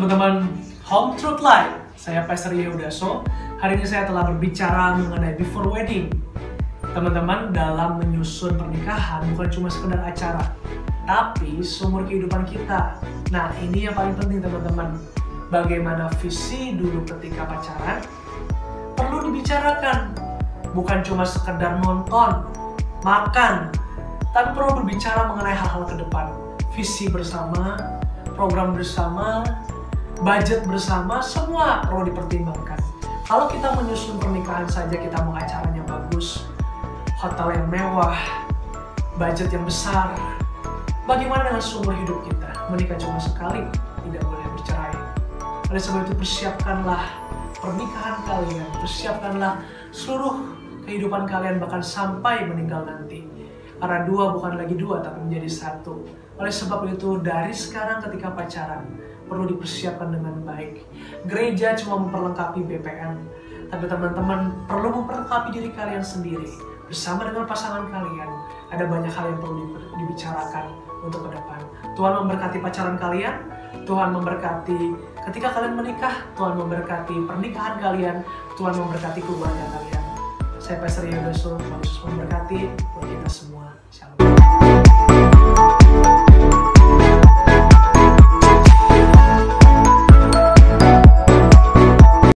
teman-teman Home Truth Live. Saya Pastor Yehudaso. Hari ini saya telah berbicara mengenai before wedding. Teman-teman, dalam menyusun pernikahan bukan cuma sekedar acara, tapi seumur kehidupan kita. Nah, ini yang paling penting teman-teman. Bagaimana visi dulu ketika pacaran perlu dibicarakan. Bukan cuma sekedar nonton, makan, tapi perlu berbicara mengenai hal-hal ke depan. Visi bersama, program bersama, budget bersama, semua perlu dipertimbangkan. Kalau kita menyusun pernikahan saja kita mau acaranya bagus, hotel yang mewah, budget yang besar, bagaimana dengan seumur hidup kita? Menikah cuma sekali, tidak boleh bercerai. Oleh sebab itu persiapkanlah pernikahan kalian, persiapkanlah seluruh kehidupan kalian bahkan sampai meninggal nanti. Karena dua bukan lagi dua tapi menjadi satu. Oleh sebab itu dari sekarang ketika pacaran perlu dipersiapkan dengan baik. Gereja cuma memperlengkapi BPM, tapi teman-teman perlu memperlengkapi diri kalian sendiri bersama dengan pasangan kalian. Ada banyak hal yang perlu dibicarakan untuk ke depan. Tuhan memberkati pacaran kalian, Tuhan memberkati ketika kalian menikah, Tuhan memberkati pernikahan kalian, Tuhan memberkati keluarga kalian. Saya Pastor Yehuda Yesus memberkati.